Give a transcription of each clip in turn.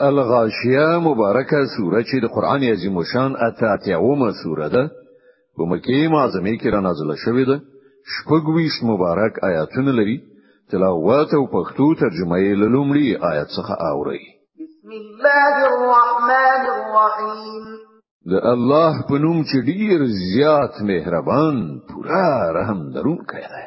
الغاشیه مبارکه سوره چې د قران عظیم شان اته اتیاومه سوره ده په مکه معظمه کې را نازله شوې ده شپږ ویش مبارک آیاتونه لري تلاوت او پښتو ترجمه یې له لومړي آیت څخه اوري بسم الله الرحمن الرحیم د الله په نوم چې ډیر زیات مهربان پورا رحم درونکی دی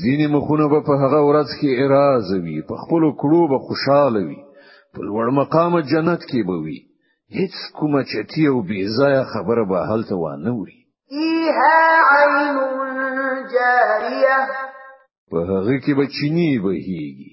ځینې مخونه به په هغه ورځ کې اراز وي په خپل کړو به خوشاله وي په لوړ مقام جنت کې به وي هیڅ کومه چتی او بی ځای خبره به هلته و نه وي فيها عين جاريه په هغه کې به چيني بهيږي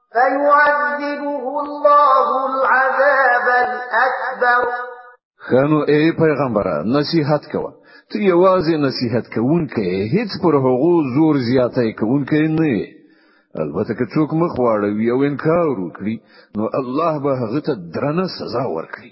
فيعذبه الله العذاب الأكبر خانو ای پیغمبره نصیحت کوه ته یوازې نصیحت کوونکې هیڅ پر هغو زور زیاتې کوونکې نه البته که څوک مخ واړوي او انکار وکړي نو الله به هغه ته درنه سزا ورکړي